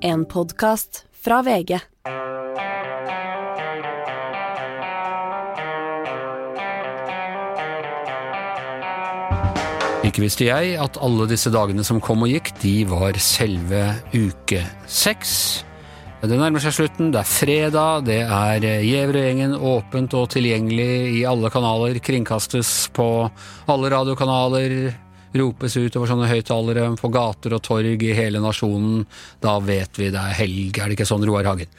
En podkast fra VG. Ikke visste jeg at alle disse dagene som kom og gikk, de var selve uke seks. Det nærmer seg slutten, det er fredag, det er Gjæverøy-gjengen åpent og tilgjengelig i alle kanaler, kringkastes på alle radiokanaler, ropes ut over sånne høyttalere på gater og torg i hele nasjonen. Da vet vi det er helg, er det ikke sånn, Roar Hagen?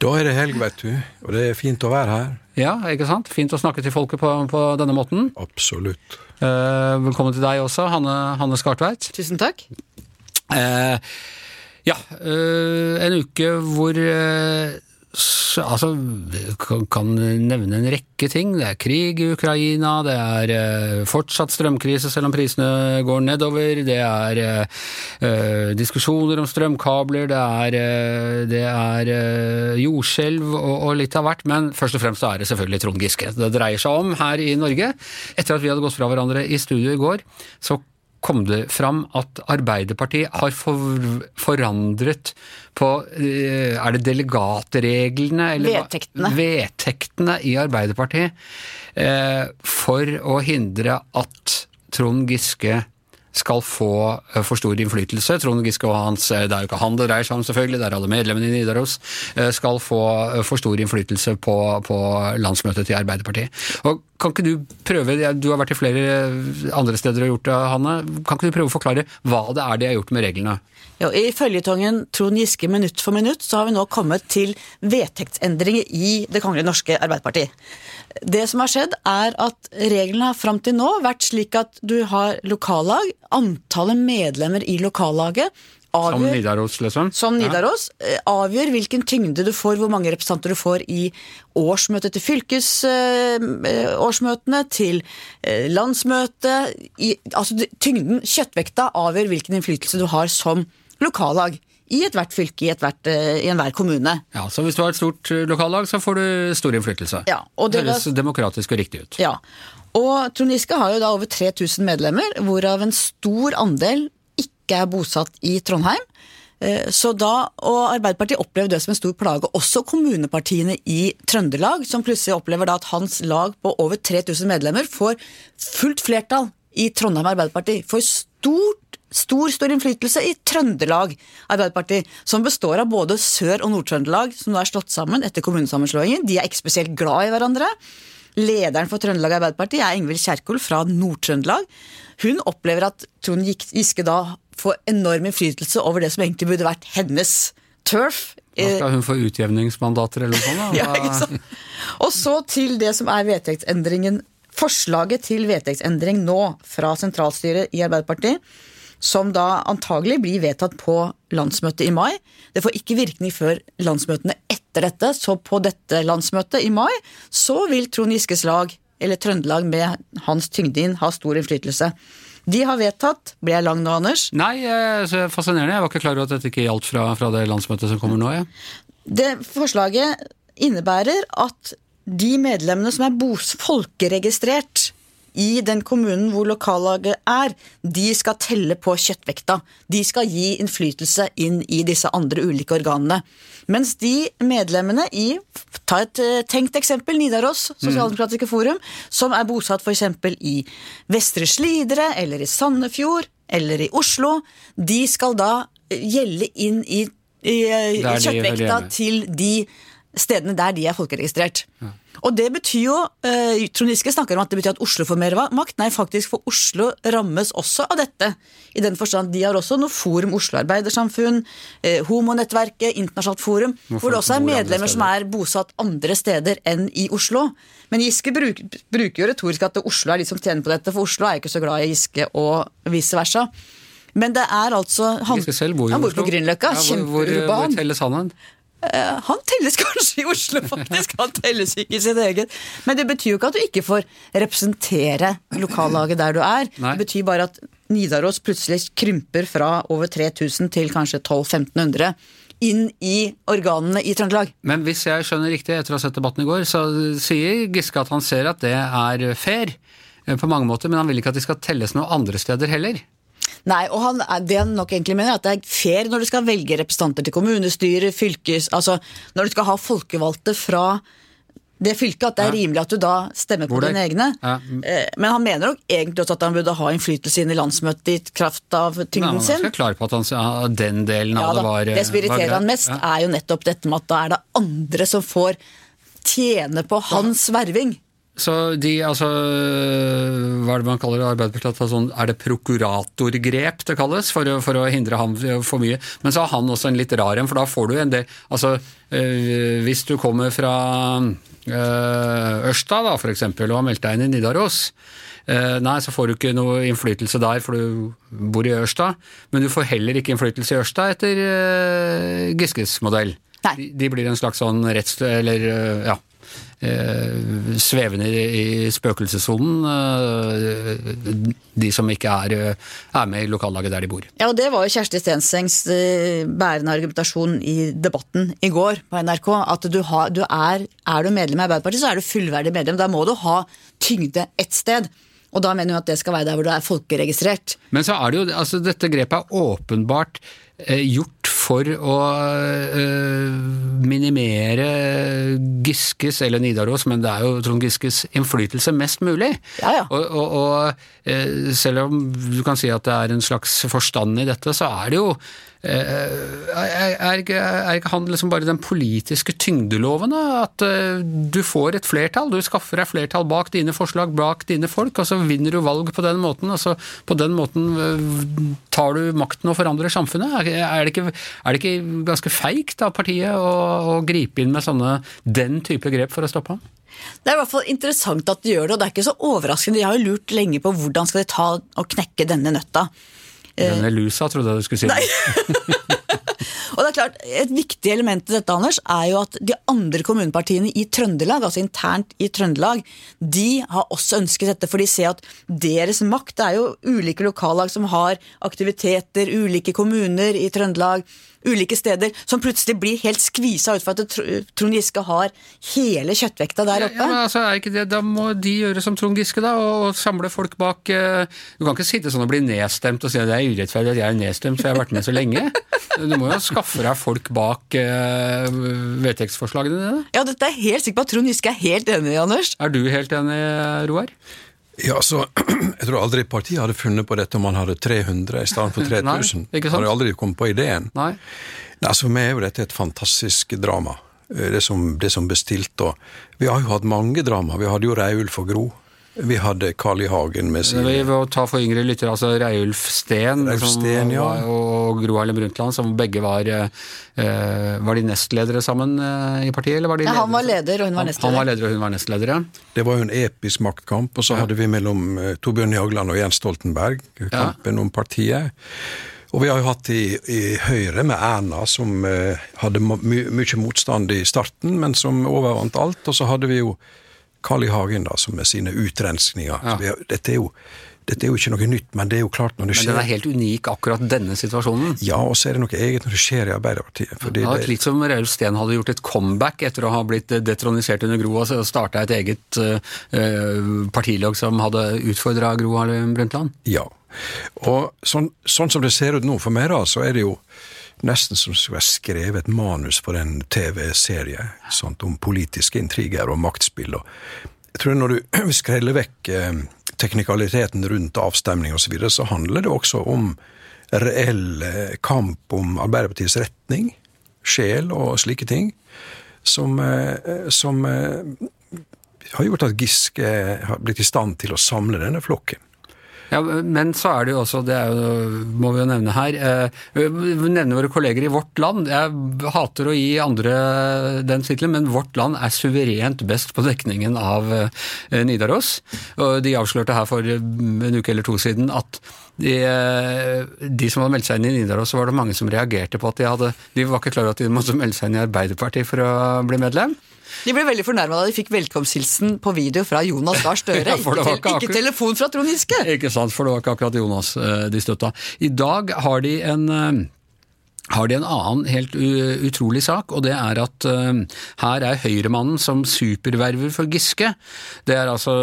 Da er det helg, vet du, og det er fint å være her. Ja, ikke sant? Fint å snakke til folket på, på denne måten. Absolutt. Eh, velkommen til deg også, Hanne, Hanne Skartveit. Tusen takk. Eh, ja, eh, en uke hvor eh, Altså, kan, nevne en rekke ting. Det er krig i Ukraina, det er eh, fortsatt strømkrise selv om prisene går nedover, det er eh, diskusjoner om strømkabler, det er, det er uh, jordskjelv og, og litt av hvert, men først og fremst er det selvfølgelig Trond Giske det dreier seg om her i Norge. Etter at vi hadde gått fra hverandre i studio i går, så kom det fram at Arbeiderpartiet har for, forandret på eh, Er det delegatreglene? eller? Vedtektene. Vedtektene i Arbeiderpartiet eh, for å hindre at Trond Giske skal få eh, for stor innflytelse. Trond Giske og hans eh, Det er jo ikke han det dreier seg om, selvfølgelig, det er alle medlemmene i Nidaros. eh, Skal få for stor innflytelse på, på landsmøtet til Arbeiderpartiet. Og Kan ikke du prøve, du har vært i flere andre steder og gjort det, Hanne. Kan ikke du prøve å forklare hva det er de har gjort med reglene? Jo, I føljetongen Trond Giske minutt for minutt så har vi nå kommet til vedtektsendringer i Det kongelige norske Arbeiderparti. Det som har skjedd, er at reglene har fram til nå vært slik at du har lokallag. Antallet medlemmer i lokallaget Som avgjør Nidaros, liksom? som Nidaros, Ja. avgjør hvilken tyngde du får, hvor mange representanter du får i årsmøtet til fylkesårsmøtene, til eh, landsmøtet. I, altså tyngden, kjøttvekta, avgjør hvilken innflytelse du har som lokallag i ethvert fylke, i, et hvert, i enhver kommune. Ja, Så hvis du har et stort eh, lokallag, så får du stor innflytelse. Ja, og det Høres demokratisk og riktig ut. Ja. Og Trond Giske har jo da over 3000 medlemmer, hvorav en stor andel ikke er bosatt i Trondheim. Eh, Så da, og Arbeiderpartiet opplever det som en stor plage. Også kommunepartiene i Trøndelag, som plutselig opplever da at hans lag på over 3000 medlemmer får fullt flertall i Trondheim Arbeiderparti. Får stort, stor, stor innflytelse i Trøndelag Arbeiderparti, som består av både Sør- og Nord-Trøndelag, som nå er slått sammen etter kommunesammenslåingen. De er ikke spesielt glad i hverandre. Lederen for Trøndelag Arbeiderparti er Ingvild Kjerkol fra Nord-Trøndelag. Hun opplever at Trond Giske da får enorm innflytelse over det som egentlig burde vært hennes turf. Da skal hun få utjevningsmandater eller noe sånt? da? Ja, ikke sant? Og så til det som er vedtektsendringen. Forslaget til vedtektsendring nå fra sentralstyret i Arbeiderpartiet, som da antagelig blir vedtatt på landsmøtet i mai. Det får ikke virkning før landsmøtene etter dette, så på dette landsmøtet i mai så vil Trond Giskes lag, eller Trøndelag med hans tyngde inn, ha stor innflytelse. De har vedtatt Ble jeg lang nå, Anders? Nei, eh, fascinerende. Jeg var ikke klar over at dette ikke gjaldt fra, fra det landsmøtet som kommer nå. Ja. Det forslaget innebærer at de medlemmene som er folkeregistrert i den kommunen hvor lokallaget er, de skal telle på kjøttvekta. De skal gi innflytelse inn i disse andre ulike organene. Mens de medlemmene i Ta et eh, tenkt eksempel, Nidaros Sosialdemokratiske Forum, som er bosatt f.eks. i Vestre Slidre eller i Sandefjord eller i Oslo, de skal da eh, gjelde inn i, i, eh, de hører kjøttvekta til de stedene der de er folkeregistrert. Og det betyr jo eh, Trond Giske snakker om at det betyr at Oslo får mer makt. Nei, faktisk, for Oslo rammes også av dette. I den forstand de har også noe forum, Oslo Arbeidersamfunn, eh, Homonettverket, Internasjonalt forum, Hvorfor hvor det også er medlemmer som er bosatt andre steder enn i Oslo. Men Giske bruk, bruker jo retorisk at Oslo er de som tjener på dette, for Oslo er jo ikke så glad i Giske, og vice versa. Men det er altså han, Giske selv bor jo i han bor Oslo. på Grünerløkka, Ja, hvor- hvor-. Hvor telles han hen? Eh, Han telles kanskje i Oslo, faktisk. Han telles ikke i sitt eget. Men det betyr jo ikke at du ikke får representere lokallaget der du er. Nei. Det betyr bare at Nidaros plutselig krymper fra over 3000 til kanskje 1200-1500 inn i organene i Trøndelag. Men hvis jeg skjønner riktig etter å ha sett debatten i går, så sier Giske at han ser at det er fair eh, på mange måter, men han vil ikke at de skal telles noe andre steder heller. Nei, og han, er- det han nok egentlig mener er at det er fair når du skal velge representanter til kommunestyre, fylkes... Altså når du skal ha folkevalgte fra det fylket, at det er Ja. rimelig at du da stemmer på dine egne. Ja. Eh, Men han mener nok egentlig også at han burde ha innflytelse inn i landsmøtet i kraft av Nei, tyngden sin. er han ganske klar på at han, ja, den delen av det var det som irriterer han mest, er jo nettopp dette med at da er det andre som får tjene på hans verving. Så de, altså Hva er det man kaller det? Arbeiderpartiet? Sånn, er det prokuratorgrep det kalles, for for å hindre ham for mye? Men så har han også en litt rar en, for da får du en del Altså, øh, hvis du kommer fra øh, Ørsta, da, eksempel, og har meldt deg inn i Nidaros øh, Nei, så får du ikke noe innflytelse der, for du bor i Ørsta. Men du får heller ikke innflytelse i Ørsta etter Giskes modell. Nei. De, blir en slags sånn retts... Eller, ja eh, svevende i, i spøkelsessonen, eh, de som ikke er, eh, er med i lokallaget der de bor. Ja, og Det var jo Kjersti Stensengs eh, bærende argumentasjon i debatten i går på NRK. At du, har, du er, er du medlem i Arbeiderpartiet, så er du fullverdig medlem. Da må du ha tyngde ett sted. Og da mener hun at det skal være der hvor du er folkeregistrert. Men så er det jo, altså dette grepet er åpenbart gjort for å eh, minimere Giskes eller Nidaros, men det er jo Trond Giskes innflytelse mest mulig. Ja, ja. Og, og, og eh, selv om du kan si at det er en slags forstand i dette, så er det jo eh, er, er, ikke, er ikke han liksom bare den politiske tyngdeloven? da? At eh, du får et flertall, du skaffer deg flertall bak dine forslag, bak dine folk, og så vinner du valg på den måten. og så På den måten eh, tar du makten og forandrer samfunnet. Er, det, ikke, er det ikke ganske feigt av partiet å, å gripe inn med sånne, den type grep for å stoppe ham? Det er i hvert fall interessant at de gjør det, og det er ikke så overraskende. De har jo lurt lenge på hvordan skal de ta og knekke denne nøtta. Denne lusa, trodde jeg du skulle si. Nei. Og det er klart, Et viktig element i dette Anders, er jo at de andre kommunepartiene i Trøndelag, altså internt i Trøndelag, de har også ønsket dette, for de ser at deres makt Det er jo ulike lokallag som har aktiviteter, ulike kommuner i Trøndelag, ulike steder, som plutselig blir helt skvisa ut for at Trond Giske har hele kjøttvekta der oppe. Ja, men altså, er ikke det, Da må de gjøre som Trond Giske, da, og, og samle folk bak eh, Du kan ikke sitte sånn og bli nedstemt og si at det er urettferdig at jeg er nedstemt, for jeg har vært med så lenge. Du må jo skaffe deg folk bak uh, vedtektsforslagene dine. Ja, dette er jeg helt sikker på at Trond Giske er helt enig i, Anders. Er du helt enig, Roar? Ja, så Jeg tror aldri partiet hadde funnet på dette om man hadde 300 i stedet for 3000. Nei, ikke sant? Hadde aldri kommet på ideen. Nei? Nei, altså For meg er jo dette et fantastisk drama, eh, det som, det som bestilt. Og vi har jo hatt mange drama. Vi hadde jo Reiulf og Gro. Vi hadde Carl I. Hagen med sin Vi må ta for yngre lyttere, altså Reiulf Steen, Reiulf Steen, ja. var, og Gro Harlem Brundtland, som begge var eh, Var de nestledere sammen eh, i partiet? Eller var de Ja, han var leder, og hun var nestleder. Han var leder, og hun var nestleder, ja. Det var jo en episk maktkamp, og så hadde vi mellom eh, Torbjørn Jagland og Jens Stoltenberg kampen om partiet. Og vi har jo hatt i, i Høyre med Erna, som eh, hadde mye motstand i starten, men som overvant alt. Og så hadde vi jo Carl I. Hagen, da, som med sine utrenskninger. Ja. Dette, er jo, dette er jo ikke noe nytt, men det er jo klart når det skjer Men den er helt unik, akkurat denne situasjonen. Ja, og så er det noe eget når det skjer i Arbeiderpartiet. Fordi Det hadde vært litt som Reiulf Steen hadde gjort et comeback etter å ha blitt detronisert under Gro og starta et eget uh, partilag som hadde utfordra Gro Harlem Brundtland. Ja. Og sånn, sånn som det ser ut nå for meg, da, så er det jo nesten som skulle jeg skrevet et manus for en TV-serie sånt, om politiske intriger og maktspill. Og jeg tror når du skreller vekk eh, teknikaliteten rundt avstemning osv., så, så handler det også om reell eh, kamp om Arbeiderpartiets retning, sjel og slike ting, som, eh, som har gjort at Giske har blitt i stand til å samle denne flokken. Ja, Men så er det jo også, det er jo, må vi jo nevne her, eh, vi nevner våre kolleger i Vårt Land. Jeg hater å gi andre den tittelen, men Vårt Land er suverent best på dekningen av eh, Nidaros. Og de avslørte her for en uke eller to siden at de, eh, de som hadde meldt seg inn i Nidaros, så var det mange som reagerte på at de hadde De var ikke klar over at de måtte melde seg inn i Arbeiderpartiet for å bli medlem. De ble veldig fornærma da de fikk velkomsthilsen på video fra Jonas Gahr Støre. Ja, ikke, ikke ikke telefon fra Trond Giske! Ikke sant, for det var ikke akkurat Jonas eh, de støtta. I dag har de en eh, har de en annen helt utrolig sak, og det er at uh, her er høyremannen som superverver for Giske. Det er altså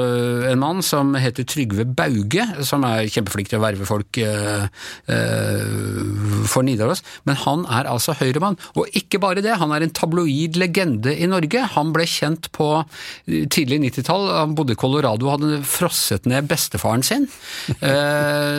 en mann som heter Trygve Bauge, som er kjempeflink til å verve folk uh, uh, for Nidaros, men han er altså høyremann. Og ikke bare det, han er en tabloid legende i Norge. Han ble kjent på tidlig 90-tall, han bodde i Colorado og hadde frosset ned bestefaren sin.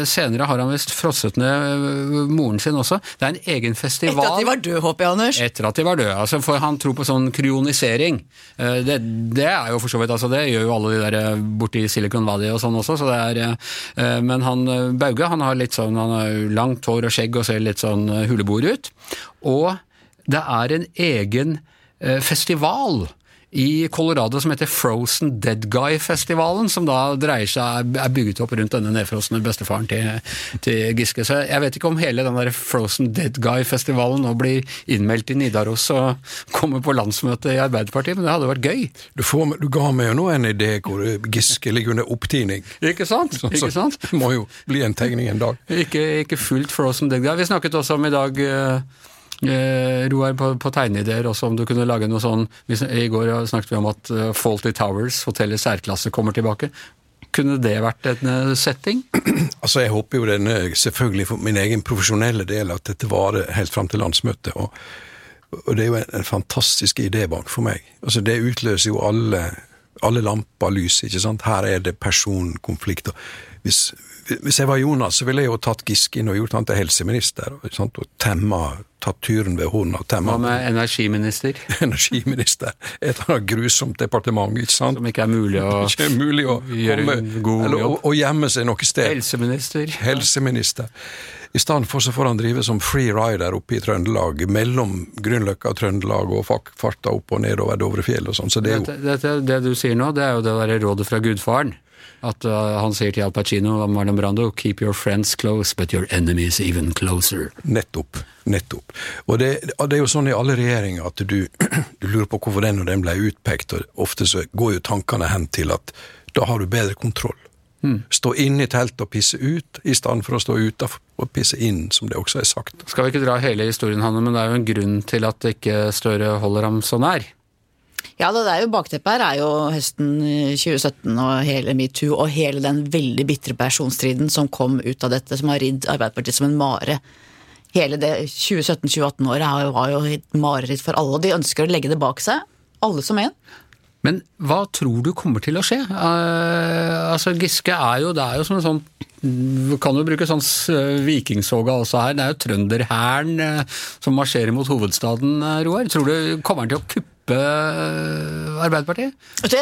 senere har han visst frosset ned moren sin også. Det er en egen festival Etter at de var døde, håper jeg, Anders? Etter at de var døde, altså, for han tror på sånn kryonisering. Eh, det, det, er jo for så vidt, altså det gjør jo alle de der eh, borti Silicon Valley og sånn også, så det er eh, Men han Bauge, han har litt sånn, han har langt hår og skjegg og ser litt sånn huleboer ut. Og det er en egen festival i Colorado som heter Frozen Dead Guy-festivalen, som da dreier seg, er bygget opp rundt denne nedfrosne bestefaren til, til, Giske. Så jeg vet ikke om hele den der Frozen Dead Guy-festivalen nå blir innmeldt i Nidaros og kommer på landsmøtet i Arbeiderpartiet, men det hadde vært gøy. Du, får, du ga meg jo nå en idé hvor Giske ligger under opptining. Ikke sant? Så, ikke sant? det må jo bli en tegning en dag. Ikke, ikke fullt Frozen Dead Guy. Vi snakket også om i dag uh, Eh, Roar, på, på tegneideer også, om du kunne lage noe sånn I går snakket vi om at uh, Faulty Towers, hotellet særklasse, kommer tilbake. Kunne det vært en uh, setting? Altså, Jeg håper jo denne, selvfølgelig for min egen profesjonelle del, at dette varer helt fram til landsmøtet. Og, og, det er jo en, en fantastisk idé bak for meg. Altså, Det utløser jo alle, alle lamper lys, ikke sant. Her er det personkonflikter. Hvis, hvis jeg var Jonas, så ville jeg jo tatt Giske inn og gjort han til helseminister. Sant? Og temma, tatt tyren ved hornet og temma Hva med energiminister? energiminister. Et eller annet grusomt departement, ikke sant. Som ikke er mulig å, ikke er mulig å gjøre komme, en god eller, jobb. Å gjemme seg noe sted. Helseminister. Helseminister. I stedet for så får han drive som free rider oppe i Trøndelag, mellom Grünerløkka og Trøndelag, og farta opp og ned over Dovrefjell og sånn. Så det, det, det, det, du sier nå, det er jo det derre rådet fra gudfaren. At uh, han sier til Al Pacino og Marlon Brando 'keep your friends close, but your enemies even closer'. Nettopp. Nettopp. Og det, det er jo sånn i alle regjeringer at du, du, lurer på hvorfor den og den ble utpekt, og ofte så går jo tankene hen til at da har du bedre kontroll. Mm. Stå inne i teltet og pisse ut, i stedet for å stå utafor og pisse inn, som det også er sagt. Skal vi ikke dra hele historien, Hanne, men det er jo en grunn til at ikke Støre holder ham så nær? Ja, det er jo Bakteppet her er jo høsten 2017 og hele metoo og hele den veldig bitre personstriden som kom ut av dette, som har ridd Arbeiderpartiet som en mare. Hele det 2017-2018-året var jo et mareritt for alle, og de ønsker å legge det bak seg. Alle som en. Men hva tror du kommer til å skje? Uh, altså Giske er jo, det er jo som en sånn kan jo bruke sånn vikingsoga også her. Det er jo trønderhæren som marsjerer mot hovedstaden, Roar. Tror du kommer han til å kuppe kuppe Arbeiderpartiet?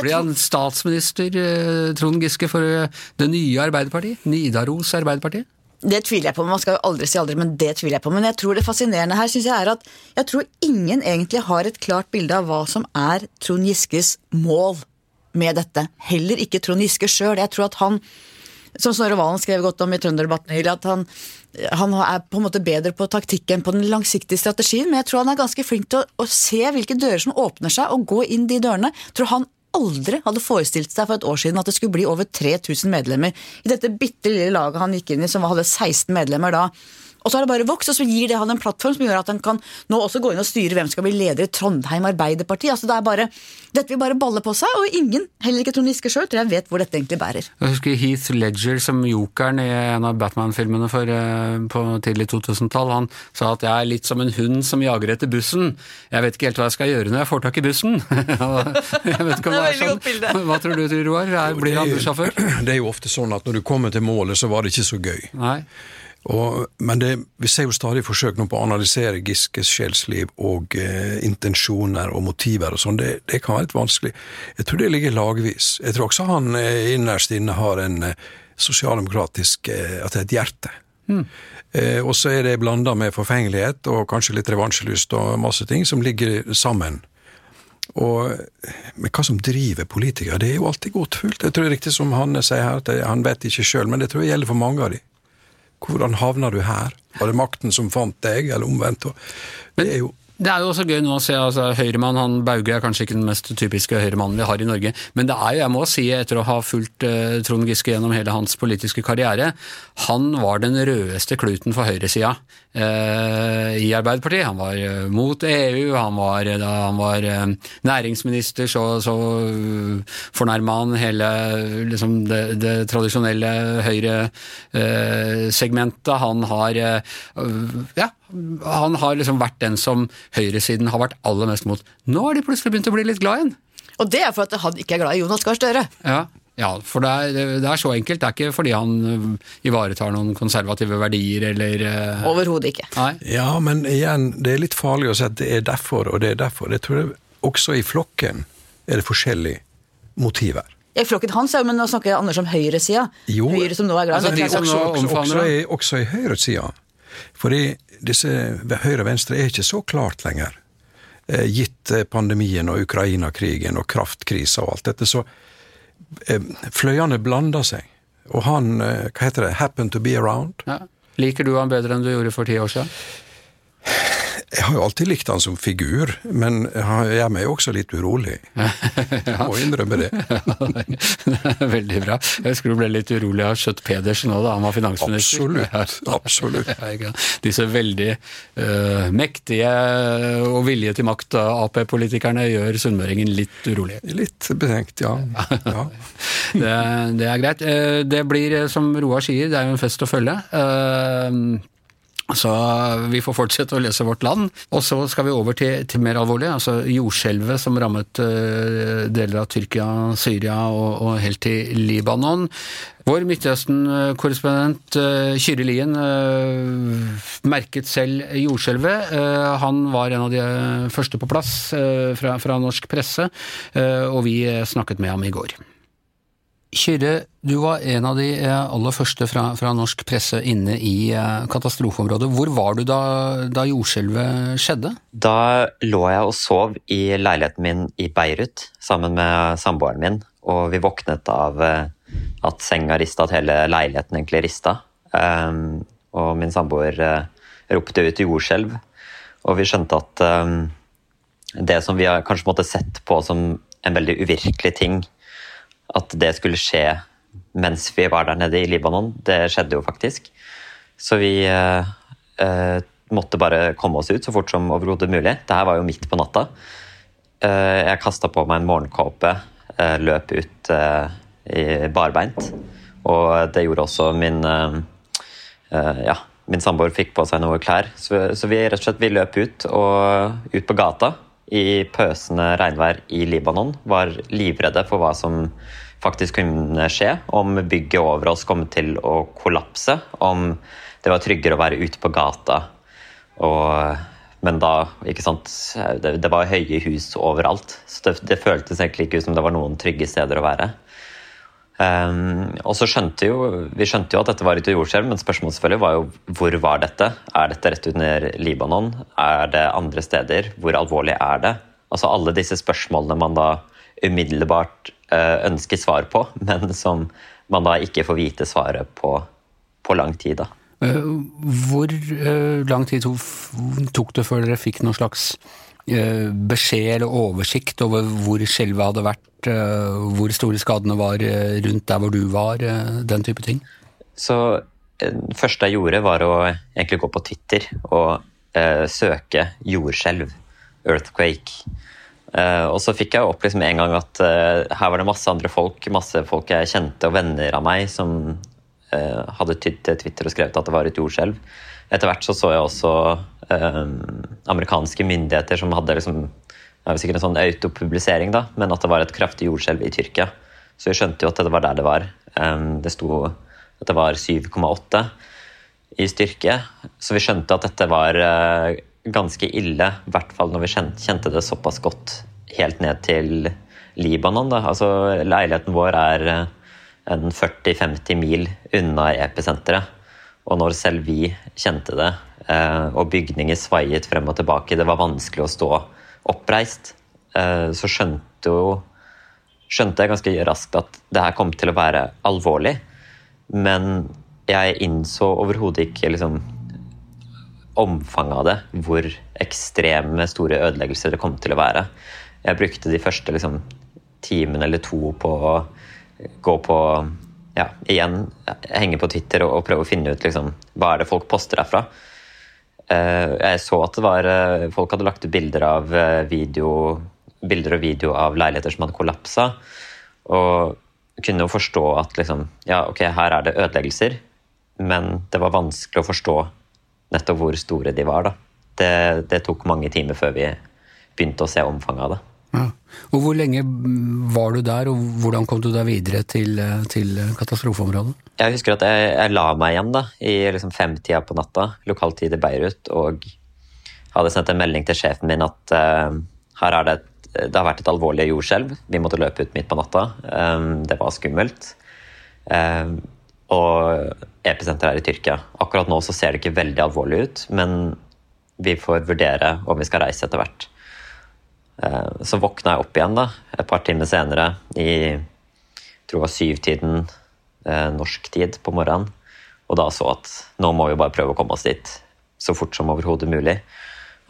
Blir han statsminister, eh, Trond Giske, for eh, det nye Arbeiderpartiet? Nidaros Arbeiderpartiet? Det tviler jeg på, man skal jo aldri si aldri, men det tviler jeg på. Men jeg tror det fascinerende her synes jeg er at jeg tror ingen egentlig har et klart bilde av hva som er Trond Giskes mål med dette. Heller ikke Trond Giske sjøl. Jeg tror at han som Snorre Valen skrev godt om i Trønderdebatten nylig, at han, han, er på en måte bedre på taktikk enn på den langsiktige strategien, men jeg tror han er ganske flink til å, å se hvilke dører som åpner seg, og gå inn de dørene. Jeg tror han aldri hadde forestilt seg for et år siden at det skulle bli over 3000 medlemmer i dette bitte lille laget han gikk inn i, som hadde 16 medlemmer da. Og så har det bare vokst, og så gir det han en plattform som gjør at han kan nå også gå inn og styre hvem som skal bli leder i Trondheim Arbeiderparti. Altså det er bare, Dette vil bare balle på seg, og ingen, heller ikke Trond Giske sjøl, tror jeg vet hvor dette egentlig bærer. Jeg husker Heath Ledger som jokeren i en av Batman-filmene for, uh, på tidlig 2000-tall. Han sa at jeg er litt som en hund som jager etter bussen. Jeg vet ikke helt hva jeg skal gjøre når jeg får tak i bussen. jeg vet ikke om det er sånn. Hva tror du, Roar? Blir han bussjåfør? Det er jo ofte sånn at når du kommer til målet, så var det ikke så gøy. Nei. Og, men det, vi ser jo stadig forsøk nå på å analysere Giskes sjelsliv og eh, intensjoner og motiver og sånn. Det, det, kan være litt vanskelig. Jeg tror det ligger lagvis. Jeg tror også han eh, innerst inne har en eh, sosialdemokratisk eh, At det er et hjerte. Mm. Eh, og så er det blanda med forfengelighet og kanskje litt revansjelyst og masse ting som ligger sammen. Og, men hva som driver politikere, det er jo alltid gåtefullt. Jeg tror det er riktig som Hanne sier her, at han vet ikke sjøl, men det tror jeg gjelder for mange av de. Hvordan havna du her? Var det makten som fant deg, eller omvendt? Det er jo Det er jo også gøy nå å se altså Høyremann han Bauge er kanskje ikke den mest typiske høyremannen vi har i Norge, men det er jo, jeg må si, etter å ha fulgt uh, Trond Giske gjennom hele hans politiske karriere, han var den rødeste kluten for høyresida uh, i Arbeiderpartiet. Han var uh, mot EU, han var, da han var næringsminister, så, så fornærma han hele liksom, det, det, tradisjonelle høyresegmentet. han har ja, han har liksom vært den som høyresiden har vært aller mest mot. Nå har de plutselig begynt å bli litt glad igjen. Og det er for at han ikke er glad i Jonas Gahr Støre. Ja, ja, for det er, det er, så enkelt. Det er ikke fordi han øh, ivaretar noen konservative verdier eller uh... Overhodet ikke. Nei. Ja, men igjen, det er litt farlig å si at det er derfor og det er derfor. Jeg tror også i flokken er det forskjellige motiver. Ja, I flokken hans, men nå snakker jeg Anders om høyresida. Høyre som nå er glad altså, de som også, også, også, i, også i høyresida. Fordi disse høyre og venstre er ikke så klart lenger. Eh, gitt eh, pandemien og Ukraina-krigen og kraftkrisa og alt dette, så eh, fløyene blander seg. Og han, hva heter det, 'happened to be around'. Ja. Liker du han bedre enn du gjorde for ti år siden? Jeg har jo alltid likt han som figur, men jeg gjør meg også litt urolig. ja. Må innrømme det. Veldig bra. Jeg husker du ble litt urolig av Skjøtt Pedersen òg da han var finansminister. Absolutt. absolutt. Disse veldig uh, mektige og vilje til makt Ap-politikerne gjør sunnmøringen litt urolig. Litt betenkt, ja. ja. det, det, er greit. Eh, det blir, som Roar sier, det er jo en fest å følge. Uh, så vi får fortsette å lese Vårt Land. Og så skal vi over til, til mer alvorlig, altså jordskjelvet som rammet uh, deler av Tyrkia, Syria og, og, helt til Libanon. Vår Midtøsten-korrespondent uh, Kyrre Lien uh, merket selv jordskjelvet. Han var en av de første på plass fra, fra norsk presse, og vi snakket med ham i går. Kyrre, du var en av de eh, aller første fra, fra norsk presse inne i eh, katastrofeområdet. Hvor var du da, da jordskjelvet skjedde? Da lå jeg og sov i leiligheten min i Beirut sammen med samboeren min. Og vi våknet av eh, at senga rista, at hele leiligheten egentlig rista. Um, og min samboer ropte ut jordskjelv, og vi skjønte at um, det som vi kanskje måtte sett på som en veldig uvirkelig ting, at det skulle skje mens vi var der nede i Libanon. Det skjedde jo faktisk. Så vi eh, eh, måtte bare komme oss ut så fort som overhodet mulig. Det her var jo midt på natta. Eh, jeg kasta på meg en morgenkåpe, eh, løp ut eh, i barbeint. Og det gjorde også min eh, Ja, min samboer fikk på seg noe klær. Så, så, vi rett og slett vi løp ut, og ut på gata i pøsende regnvær i Libanon. Var livredde for hva som faktisk kunne skje. Om bygget over oss kom til å kollapse. Om det var tryggere å være ute på gata. Og, men da, ikke sant det, det, var høye hus overalt. Så det, det føltes egentlig ikke ut som det var noen trygge steder å være. Um, og så skjønte jo, Vi skjønte jo at dette var et jordskjelv, men spørsmålet selvfølgelig var jo hvor var dette? Er dette rett under Libanon? Er det andre steder? Hvor alvorlig er det? Altså Alle disse spørsmålene man da umiddelbart uh, ønsker svar på, men som man da ikke får vite svaret på på lang tid. da. Uh, hvor uh, lang tid tok det før dere fikk noen slags beskjed eller oversikt over hvor skjelvet hadde vært? Eh, hvor store skadene var eh, rundt der hvor du var, eh, den type ting? Så det første jeg gjorde, var å egentlig gå på Twitter og eh, søke jordskjelv. Earthquake. Eh, og så fikk jeg opp liksom en gang at eh, her var det masse andre folk, masse folk jeg kjente og venner av meg, som hadde tydd til Twitter og skrevet at det var et jordskjelv. Etter hvert så, så jeg også amerikanske myndigheter som hadde liksom det var sikkert en sånn autopublisering, da, men at det var et kraftig jordskjelv i Tyrkia. Så vi skjønte jo at det var der det var. Det sto at det var 7,8 i styrke. Så vi skjønte at dette var eh, ganske ille, i hvert fall når vi kjente det såpass godt helt ned til Libanon. Da. Altså, leiligheten vår er eh, en 40-50 mil unna episenteret. Og når selv vi kjente det, eh, og bygninger svaiet frem og tilbake, det var vanskelig å stå oppreist, eh, så skjønte jo skjønte jeg ganske raskt at det her kom til å være alvorlig. Men jeg innså overhodet ikke liksom omfanget av det. Hvor ekstreme store ødeleggelser det kom til å være. Jeg brukte de første liksom, timen eller to på å gå på ja, igjen henge på Twitter og, og prøve å finne ut liksom, hva er det folk poster derfra. Uh, jeg så at det var, uh, folk hadde lagt ut bilder av uh, video, bilder og video av leiligheter som hadde kollapsa. Og kunne jo forstå at liksom, ja, ok, her er det ødeleggelser, men det var vanskelig å forstå nettopp hvor store de var. da. Det, det tok mange timer før vi begynte å se omfanget av det. Ja. Og Hvor lenge var du der, og hvordan kom du deg videre til, til katastrofeområdet? Jeg husker at jeg, jeg, la meg igjen da, i liksom femtida på natta, lokaltid i Beirut, og hadde sendt en melding til sjefen min at uh, her er det, et, det har vært et alvorlig jordskjelv. Vi måtte løpe ut midt på natta. Um, det var skummelt. Um, og episenteret er i Tyrkia. Akkurat nå så ser det ikke veldig alvorlig ut, men vi får vurdere om vi skal reise etter hvert. Eh, så våkna jeg opp igjen da, et par timer senere i tror det var syvtiden eh, norsk tid på morgenen. Og da så at nå må vi bare prøve å komme oss dit så fort som overhodet mulig.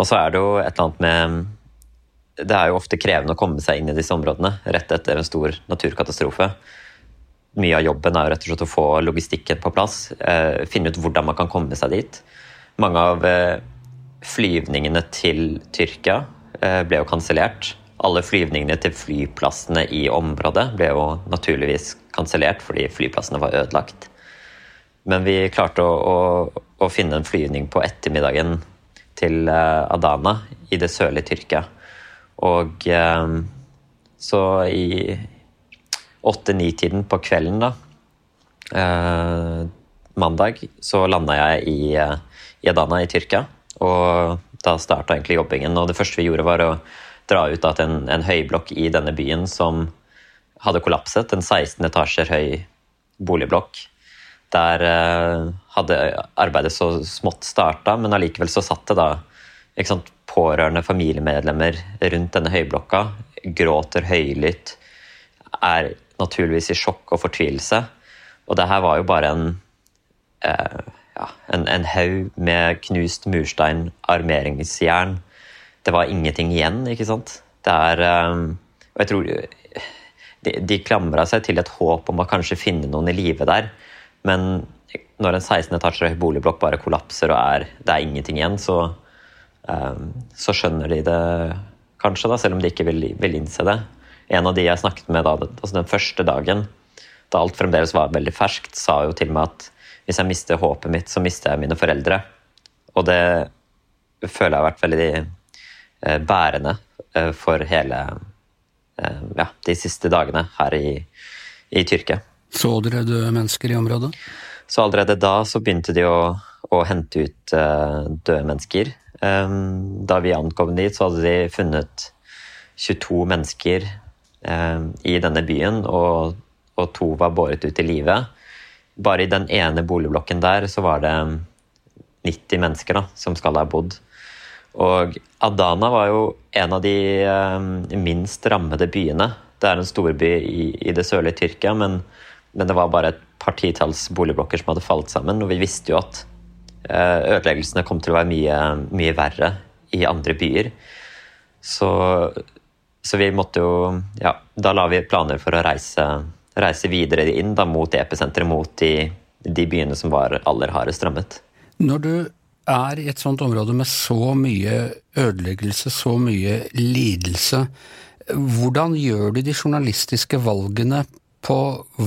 Og så er det jo et eller annet med Det er jo ofte krevende å komme seg inn i disse områdene rett etter en stor naturkatastrofe. Mye av jobben er jo rett og slett å få logistikken på plass, eh, finne ut hvordan man kan komme seg dit. Mange av flyvningene til Tyrkia ble jo kansellert. Alle flyvningene til flyplassene i området ble jo naturligvis kansellert fordi flyplassene var ødelagt. Men vi klarte å, å, å finne en flyvning på ettermiddagen til eh, Adana i det sørlige Tyrkia. Og eh, så i åtte-ni-tiden på kvelden, da, mandag, så landa jeg i, i Adana i Tyrkia. Og da starta egentlig jobbingen. Og det første vi gjorde, var å dra ut til en, en høyblokk i denne byen som hadde kollapset. En 16 etasjer høy boligblokk. Der eh, hadde arbeidet så smått starta, men allikevel så satt det da sant, pårørende familiemedlemmer rundt denne høyblokka. Gråter høylytt. Er naturligvis i sjokk og fortvilelse. Og det her var jo bare en eh, ja, en, en haug med knust murstein, armeringsjern. Det var ingenting igjen, ikke sant. Det er um, Og jeg tror De, de klamra seg til et håp om å kanskje finne noen i live der, men når en 16 etasjer høy boligblokk bare kollapser og er, det er ingenting igjen, så, um, så skjønner de det kanskje, da, selv om de ikke vil, vil innse det. En av de jeg snakket med da, altså den første dagen, da alt fremdeles var veldig ferskt, sa jo til meg at hvis jeg mister håpet mitt, så mister jeg mine foreldre. Og det føler jeg har vært veldig eh, bærende eh, for hele eh, ja, de siste dagene her i, i Tyrkia. Så dere døde mennesker i området? Så allerede da så begynte de å, å hente ut uh, døde mennesker. Um, da vi ankom dit, så hadde de funnet 22 mennesker um, i denne byen, og, og, to var båret ut i live bare i den ene boligblokken der så var det 90 mennesker da, som skal ha bodd. Og Adana var jo en av de um, minst rammede byene. Det er en storby i, i det sørlige Tyrkia, men, men, det var bare et par titalls boligblokker som hadde falt sammen. Og vi visste jo at uh, ødeleggelsene kom til å være mye, mye verre i andre byer. Så, så vi måtte jo Ja, da la vi planer for å reise reise videre inn da, mot episenteret, mot de, de, byene som var aller hardest rammet. Når du er i et sånt område med så mye ødeleggelse, så mye lidelse, hvordan gjør du de journalistiske valgene på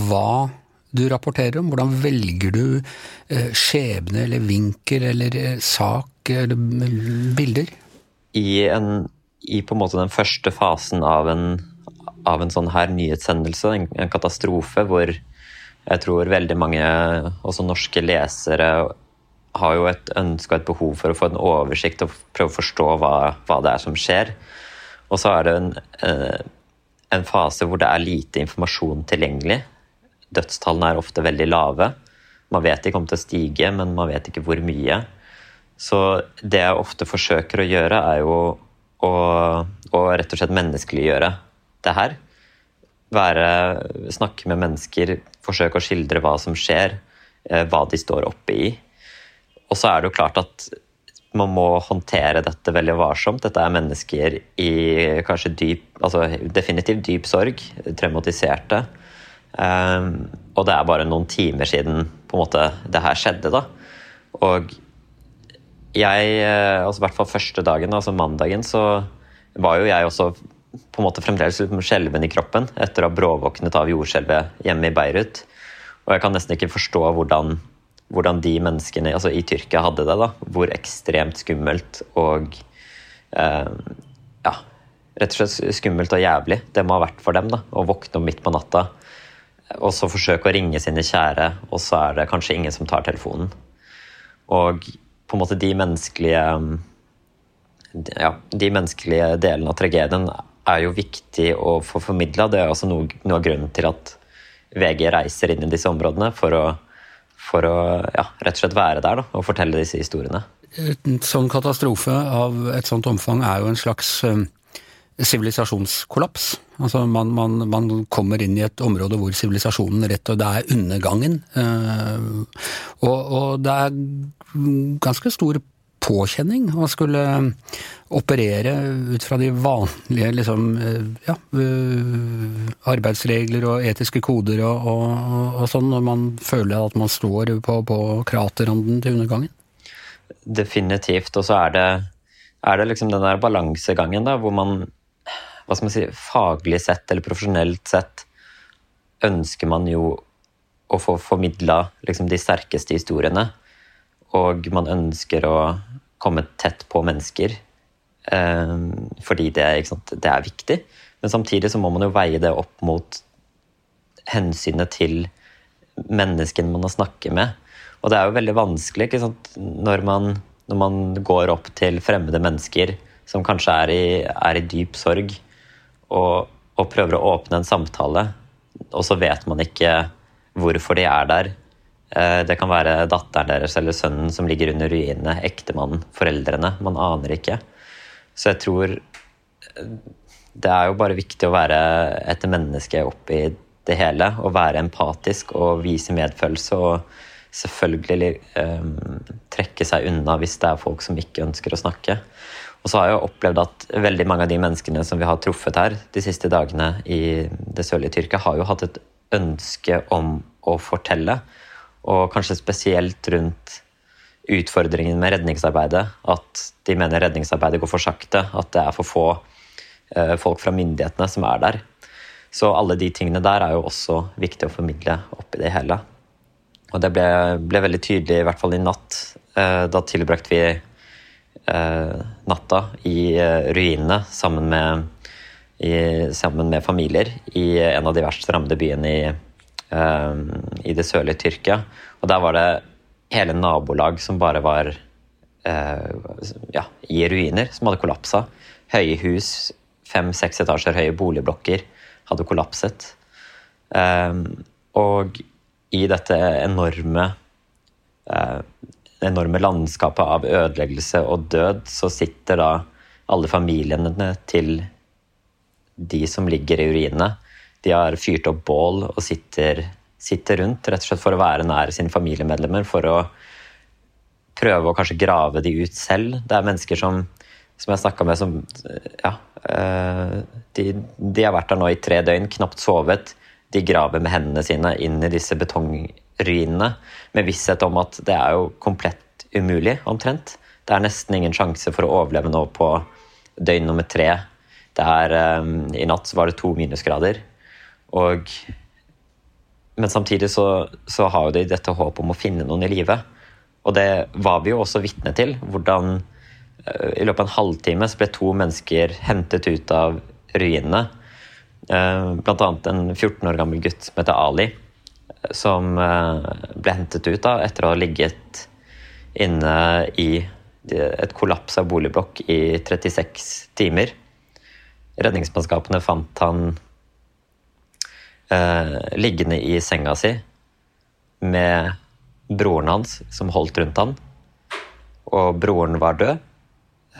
hva du rapporterer om? Hvordan velger du eh, skjebne eller vinkel eller eh, sak eller bilder? I, en, I på en måte den første fasen av en av en sånn her nyhetshendelse, en, en katastrofe, hvor jeg tror veldig mange, også norske lesere, har jo et ønske og et behov for å få en oversikt og prøve å forstå hva, hva det er som skjer. Og så er det en, eh, en, fase hvor det er lite informasjon tilgjengelig. Dødstallene er ofte veldig lave. Man vet de kommer til å stige, men man vet ikke hvor mye. Så det jeg ofte forsøker å gjøre, er jo å, å rett og slett menneskeliggjøre det her. Være, snakke med mennesker, forsøke å skildre hva som skjer, eh, hva de står oppe i. Og så er det jo klart at man må håndtere dette veldig varsomt. Dette er mennesker i kanskje dyp, altså definitivt dyp sorg, traumatiserte. Um, og det er bare noen timer siden på en måte det her skjedde, da. Og jeg, eh, altså i hvert fall første dagen, altså mandagen, så var jo jeg også på en måte fremdeles litt skjelven i kroppen etter å ha bråvåknet av jordskjelvet hjemme i Beirut. Og jeg kan nesten ikke forstå hvordan, hvordan de menneskene altså i Tyrkia hadde det. da, Hvor ekstremt skummelt og eh, ja, rett og slett skummelt og jævlig det må ha vært for dem. da, Å våkne om midt på natta og så forsøke å ringe sine kjære, og så er det kanskje ingen som tar telefonen. Og på en måte de menneskelige ja, de menneskelige delene av tragedien er jo viktig å få formidla. Det er også noe, noe, av grunnen til at VG reiser inn i disse områdene for å, for å ja, rett og slett være der da, og fortelle disse historiene. En sånn katastrofe av et sånt omfang er jo en slags sivilisasjonskollaps. Altså man, man, man, kommer inn i et område hvor sivilisasjonen rett og det er undergangen. Og, og det er ganske stor påkjenning å skulle operere ut fra de vanlige liksom, ja, arbeidsregler og etiske koder og, og, og, sånn, når man føler at man står på, på kraterranden til undergangen? Definitivt. Og så er det, er det liksom den der balansegangen da, hvor man hva skal man si, faglig sett eller profesjonelt sett ønsker man jo å få formidla liksom, de sterkeste historiene. Og man ønsker å komme tett på mennesker eh, fordi det, det, er viktig. Men samtidig så må man jo veie det opp mot hensynet til menneskene man har snakket med. Og det er jo veldig vanskelig når man, når, man, går opp til fremmede mennesker som kanskje er i, er i dyp sorg, og, og, prøver å åpne en samtale, og så vet man ikke hvorfor de er der. Eh, det kan være datteren deres eller sønnen som ligger under ruinene, ektemannen, foreldrene. Man aner ikke. Så jeg tror eh, det er jo bare viktig å være et menneske oppi det hele. Og være empatisk og vise medfølelse. Og selvfølgelig um, trekke seg unna hvis det er folk som ikke ønsker å snakke. Og så har jeg opplevd at veldig mange av de menneskene som vi har truffet her de siste dagene i det sørlige Tyrkia, har jo hatt et ønske om å fortelle. Og kanskje spesielt rundt utfordringen med redningsarbeidet. At de mener redningsarbeidet går for sakte, at det er for få eh, folk fra myndighetene som er der. Så alle de tingene der er jo også viktig å formidle oppi det hele. Og det ble, ble veldig tydelig, i hvert fall i natt. Eh, da tilbrakte vi Eh, natta i ruinene sammen med, i, sammen med familier i en av de verst rammede byene i, eh, i det sørlige Tyrkia. Og der var det hele nabolag som bare var ja, i ruiner, som hadde kollapsa. Høye hus, fem-seks etasjer høye boligblokker, hadde kollapset. og i dette enorme enorme landskapet av ødeleggelse og død, så sitter da alle familiene til de som ligger i urinene. De har fyrt opp bål og sitter, sitter, rundt, rett og slett for å være nær sine familiemedlemmer. For å prøve å kanskje grave de ut selv. Det er mennesker som, som jeg snakka med, som Ja. Eh, de, de, har vært der nå i tre døgn, knapt sovet. De graver med hendene sine inn i disse betongruinene med visshet om at det er jo komplett umulig, omtrent. Det er nesten ingen sjanse for å overleve nå på døgn nummer tre. Det er, um, I natt var det to minusgrader. Og, men samtidig så, så har jo de dette håpet om å finne noen i live. Og det var vi jo også vitne til. Hvordan uh, i løpet av en halvtime så ble to mennesker hentet ut av ruinene. Uh, blant annet en 14 år gammel gutt som heter Ali som eh, ble hentet ut da, etter å ha ligget inne i et kollaps av boligblokk i 36 timer. Redningsmannskapene fant han eh, liggende i senga si med broren hans som holdt rundt han. Og broren var død,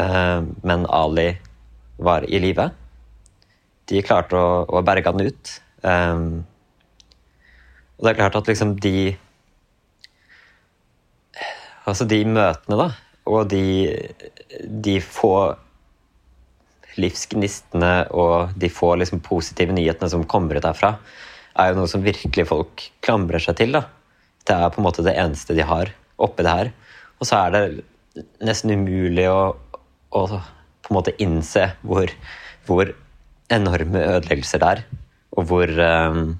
eh, men Ali var i live. De klarte å, å berge han ut. Eh, og det er klart at liksom de Altså de møtene, da, og de, de få livsgnistene og de få liksom, positive nyhetene som kommer ut derfra, er jo noe som virkelig folk klamrer seg til. da. Det er på en måte det eneste de har oppi det her. Og så er det nesten umulig å, å på en måte innse hvor, hvor enorme ødeleggelser det er. Og hvor, um,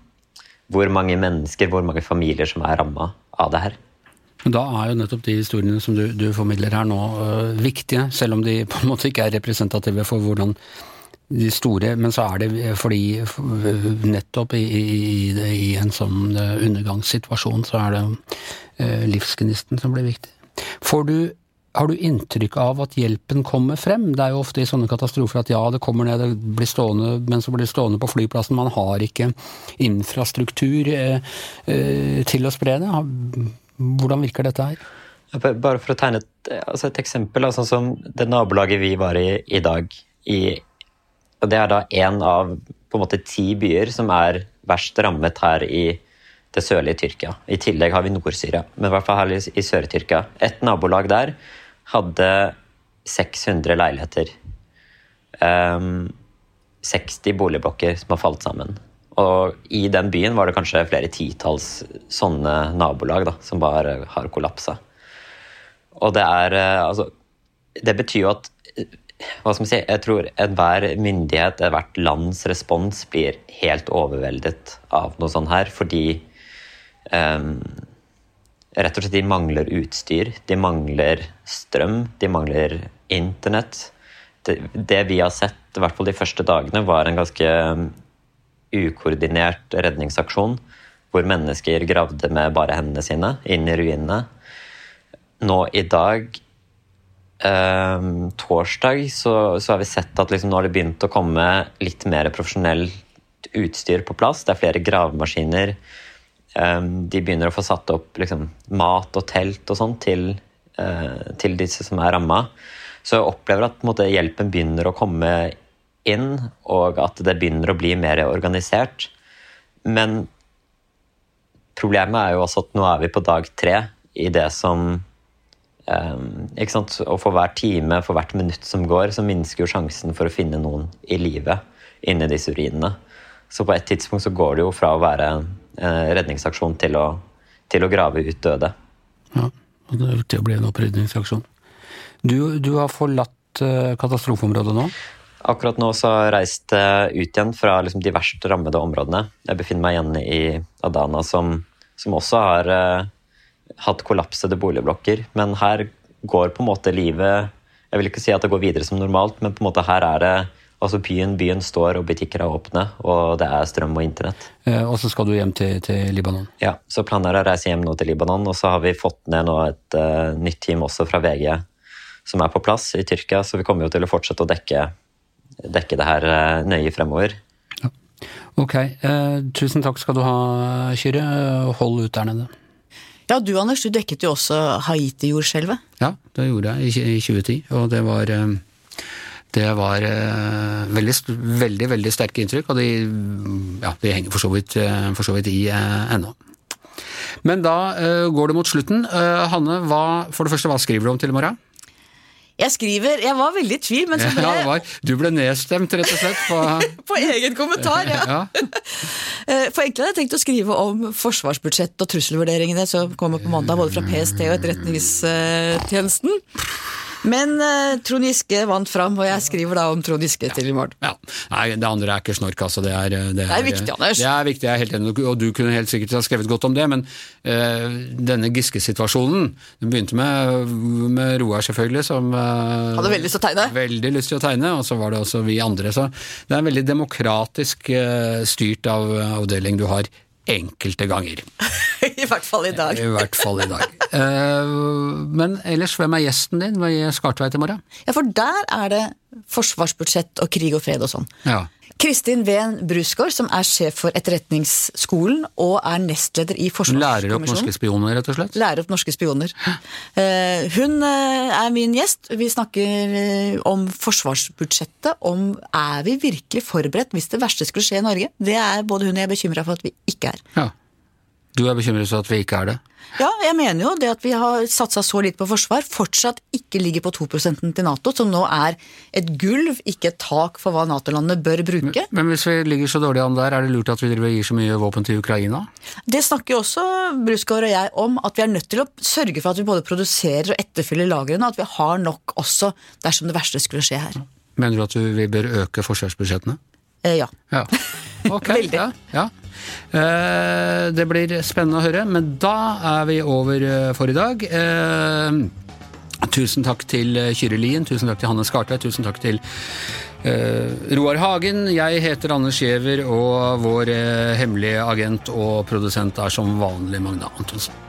hvor mange mennesker, hvor mange familier som er ramma av det her. Da er jo nettopp de historiene som du, du formidler her nå øh, viktige, selv om de på en måte ikke er representative for hvordan de store, men så er det fordi nettopp i, i, i en sånn undergangssituasjon så er det øh, livsgnisten som blir viktig. Får du har du inntrykk av at hjelpen kommer frem? Det er jo ofte i sånne katastrofer at ja, det kommer ned, det blir stående, men så blir det stående på flyplassen. Man har ikke infrastruktur eh, til å spre det. Hvordan virker dette her? Bare for å tegne et, altså et eksempel, sånn som det nabolaget vi var i i dag. I, og det er da én av på en måte ti byer som er verst rammet her i det sørlige Tyrkia. I tillegg har vi Nord-Syria, men i hvert fall her i, Sør-Tyrkia. Et nabolag der hadde 600 leiligheter. Um, 60 boligblokker som har falt sammen. Og i den byen var det kanskje flere titalls sånne nabolag da, som bare har kollapsa. Og det er eh, Altså, det betyr jo at hva skal man si, Jeg tror enhver myndighet, ethvert lands respons blir helt overveldet av noe sånt her, fordi um, Rett og slett de mangler utstyr, de mangler strøm, de mangler internett. Det, det vi har sett, i hvert fall de første dagene, var en ganske ukoordinert redningsaksjon hvor mennesker gravde med bare hendene sine inn i ruinene. Nå i dag, eh, torsdag, så, så, har vi sett at liksom nå har det begynt å komme litt mer profesjonelt utstyr på plass. Det er flere gravemaskiner. Eh, de begynner å få satt opp liksom, mat og telt og sånn til, eh, til, disse som er ramma. Så jeg opplever at måte, hjelpen begynner å komme inn, og at det begynner å bli mer organisert. Men problemet er jo også at nå er vi på dag tre i det som um, ikke sant? Og for hver time, for hvert minutt som går, så minsker jo sjansen for å finne noen i live inni disse urinene. Så på et tidspunkt så går det jo fra å være en redningsaksjon til å, til å grave ut døde. Ja, og det blir en opprydningsaksjon. Du, du har forlatt eh, katastrofeområdet nå? Akkurat nå så har jeg reist eh, ut igjen fra liksom de verst rammede områdene. Jeg befinner meg igjen i Adana, som, som også har uh, hatt kollapsede boligblokker. Men her går på en måte livet Jeg vil ikke si at det går videre som normalt, men på en måte her er det altså byen, byen står, og butikker er åpne, og det er strøm og internett. Eh, og så skal du hjem til, til, Libanon? Ja, så planen er å reise hjem nå til Libanon. Og så har vi fått ned nå et uh, nytt team også fra VG som er på plass i Tyrkia, så vi kommer jo til å fortsette å dekke dekke det her eh, nøye fremover. Ja. Ok. Eh, tusen takk skal du ha, Kyrre. Hold ut der nede. Ja, du Anders, du dekket jo også Haiti-jordskjelvet. Ja, det gjorde jeg i 2010, og det var eh, det var uh, veldig, veldig, veldig sterke inntrykk, og de, ja, de henger for så vidt, for så vidt i ennå. Men da går det mot slutten. Hanne, hva, for det første, hva skriver du om til i morgen? Jeg skriver Jeg var veldig i tvil, men så ble ja, Du ble nedstemt, rett og slett? På, på egen kommentar, ja. ja. Eh, for egentlig hadde jeg tenkt å skrive om forsvarsbudsjett og trusselvurderingene som kommer på mandag, både fra PST og Etterretningstjenesten. Men uh, Trond Giske vant fram, og jeg skriver da om Trond Giske ja. til i morgen. Ja. Nei, det andre er ikke snork, altså. Det er, det, det er, viktig, Anders. Det er viktig, jeg er helt enig, og du kunne helt sikkert ha skrevet godt om det, men uh, denne Giske-situasjonen Den begynte med, med Roar, selvfølgelig, som uh, Hadde veldig lyst til å tegne? Veldig lyst til å tegne, og så var det også vi andre. Så det er en veldig demokratisk styrt av avdeling du har enkelte ganger. I hvert fall i dag. I hvert fall i dag. Eh, men ellers, hvem er gjesten din i Skartveit i morgen? Ja, For der er det forsvarsbudsjett og krig og fred og sånn. Ja. Kristin Ven Brusgaard, som er sjef for Etterretningsskolen og er nestleder i Forsvarskommisjonen. Lærer opp norske spioner, rett og slett? Lærer opp norske spioner. Eh, hun eh, er min gjest. Vi snakker eh, om forsvarsbudsjettet. Om er vi virkelig forberedt hvis det verste skulle skje i Norge? Det er både hun og jeg bekymra for at vi ikke er. Ja. Du er bekymret for at vi ikke er det? Ja, jeg mener jo det at vi har satsa så lite på forsvar, fortsatt ikke ligger på 2% til Nato, som nå er et gulv, ikke et tak for hva Nato-landene bør bruke. Men hvis vi ligger så dårlig an der, er det lurt at vi gir så mye våpen til Ukraina? Det snakker jo også Brusgaard og jeg om, at vi er nødt til å sørge for at vi både produserer og etterfyller lagrene, og at vi har nok også dersom det verste skulle skje her. Mener du at vi bør øke forsvarsbudsjettene? Eh, ja. Ja. Ok, Veldig. Ja, ja. Eh, det blir spennende å høre, men da er vi over eh, for i dag. Eh, tusen takk til Kyrre Lien, tusen takk til Hanne Skartveit, tusen takk til eh, Roar Hagen. Jeg heter Anders Giæver, og vår eh, hemmelige agent og produsent er som vanlig Magna Antonsen.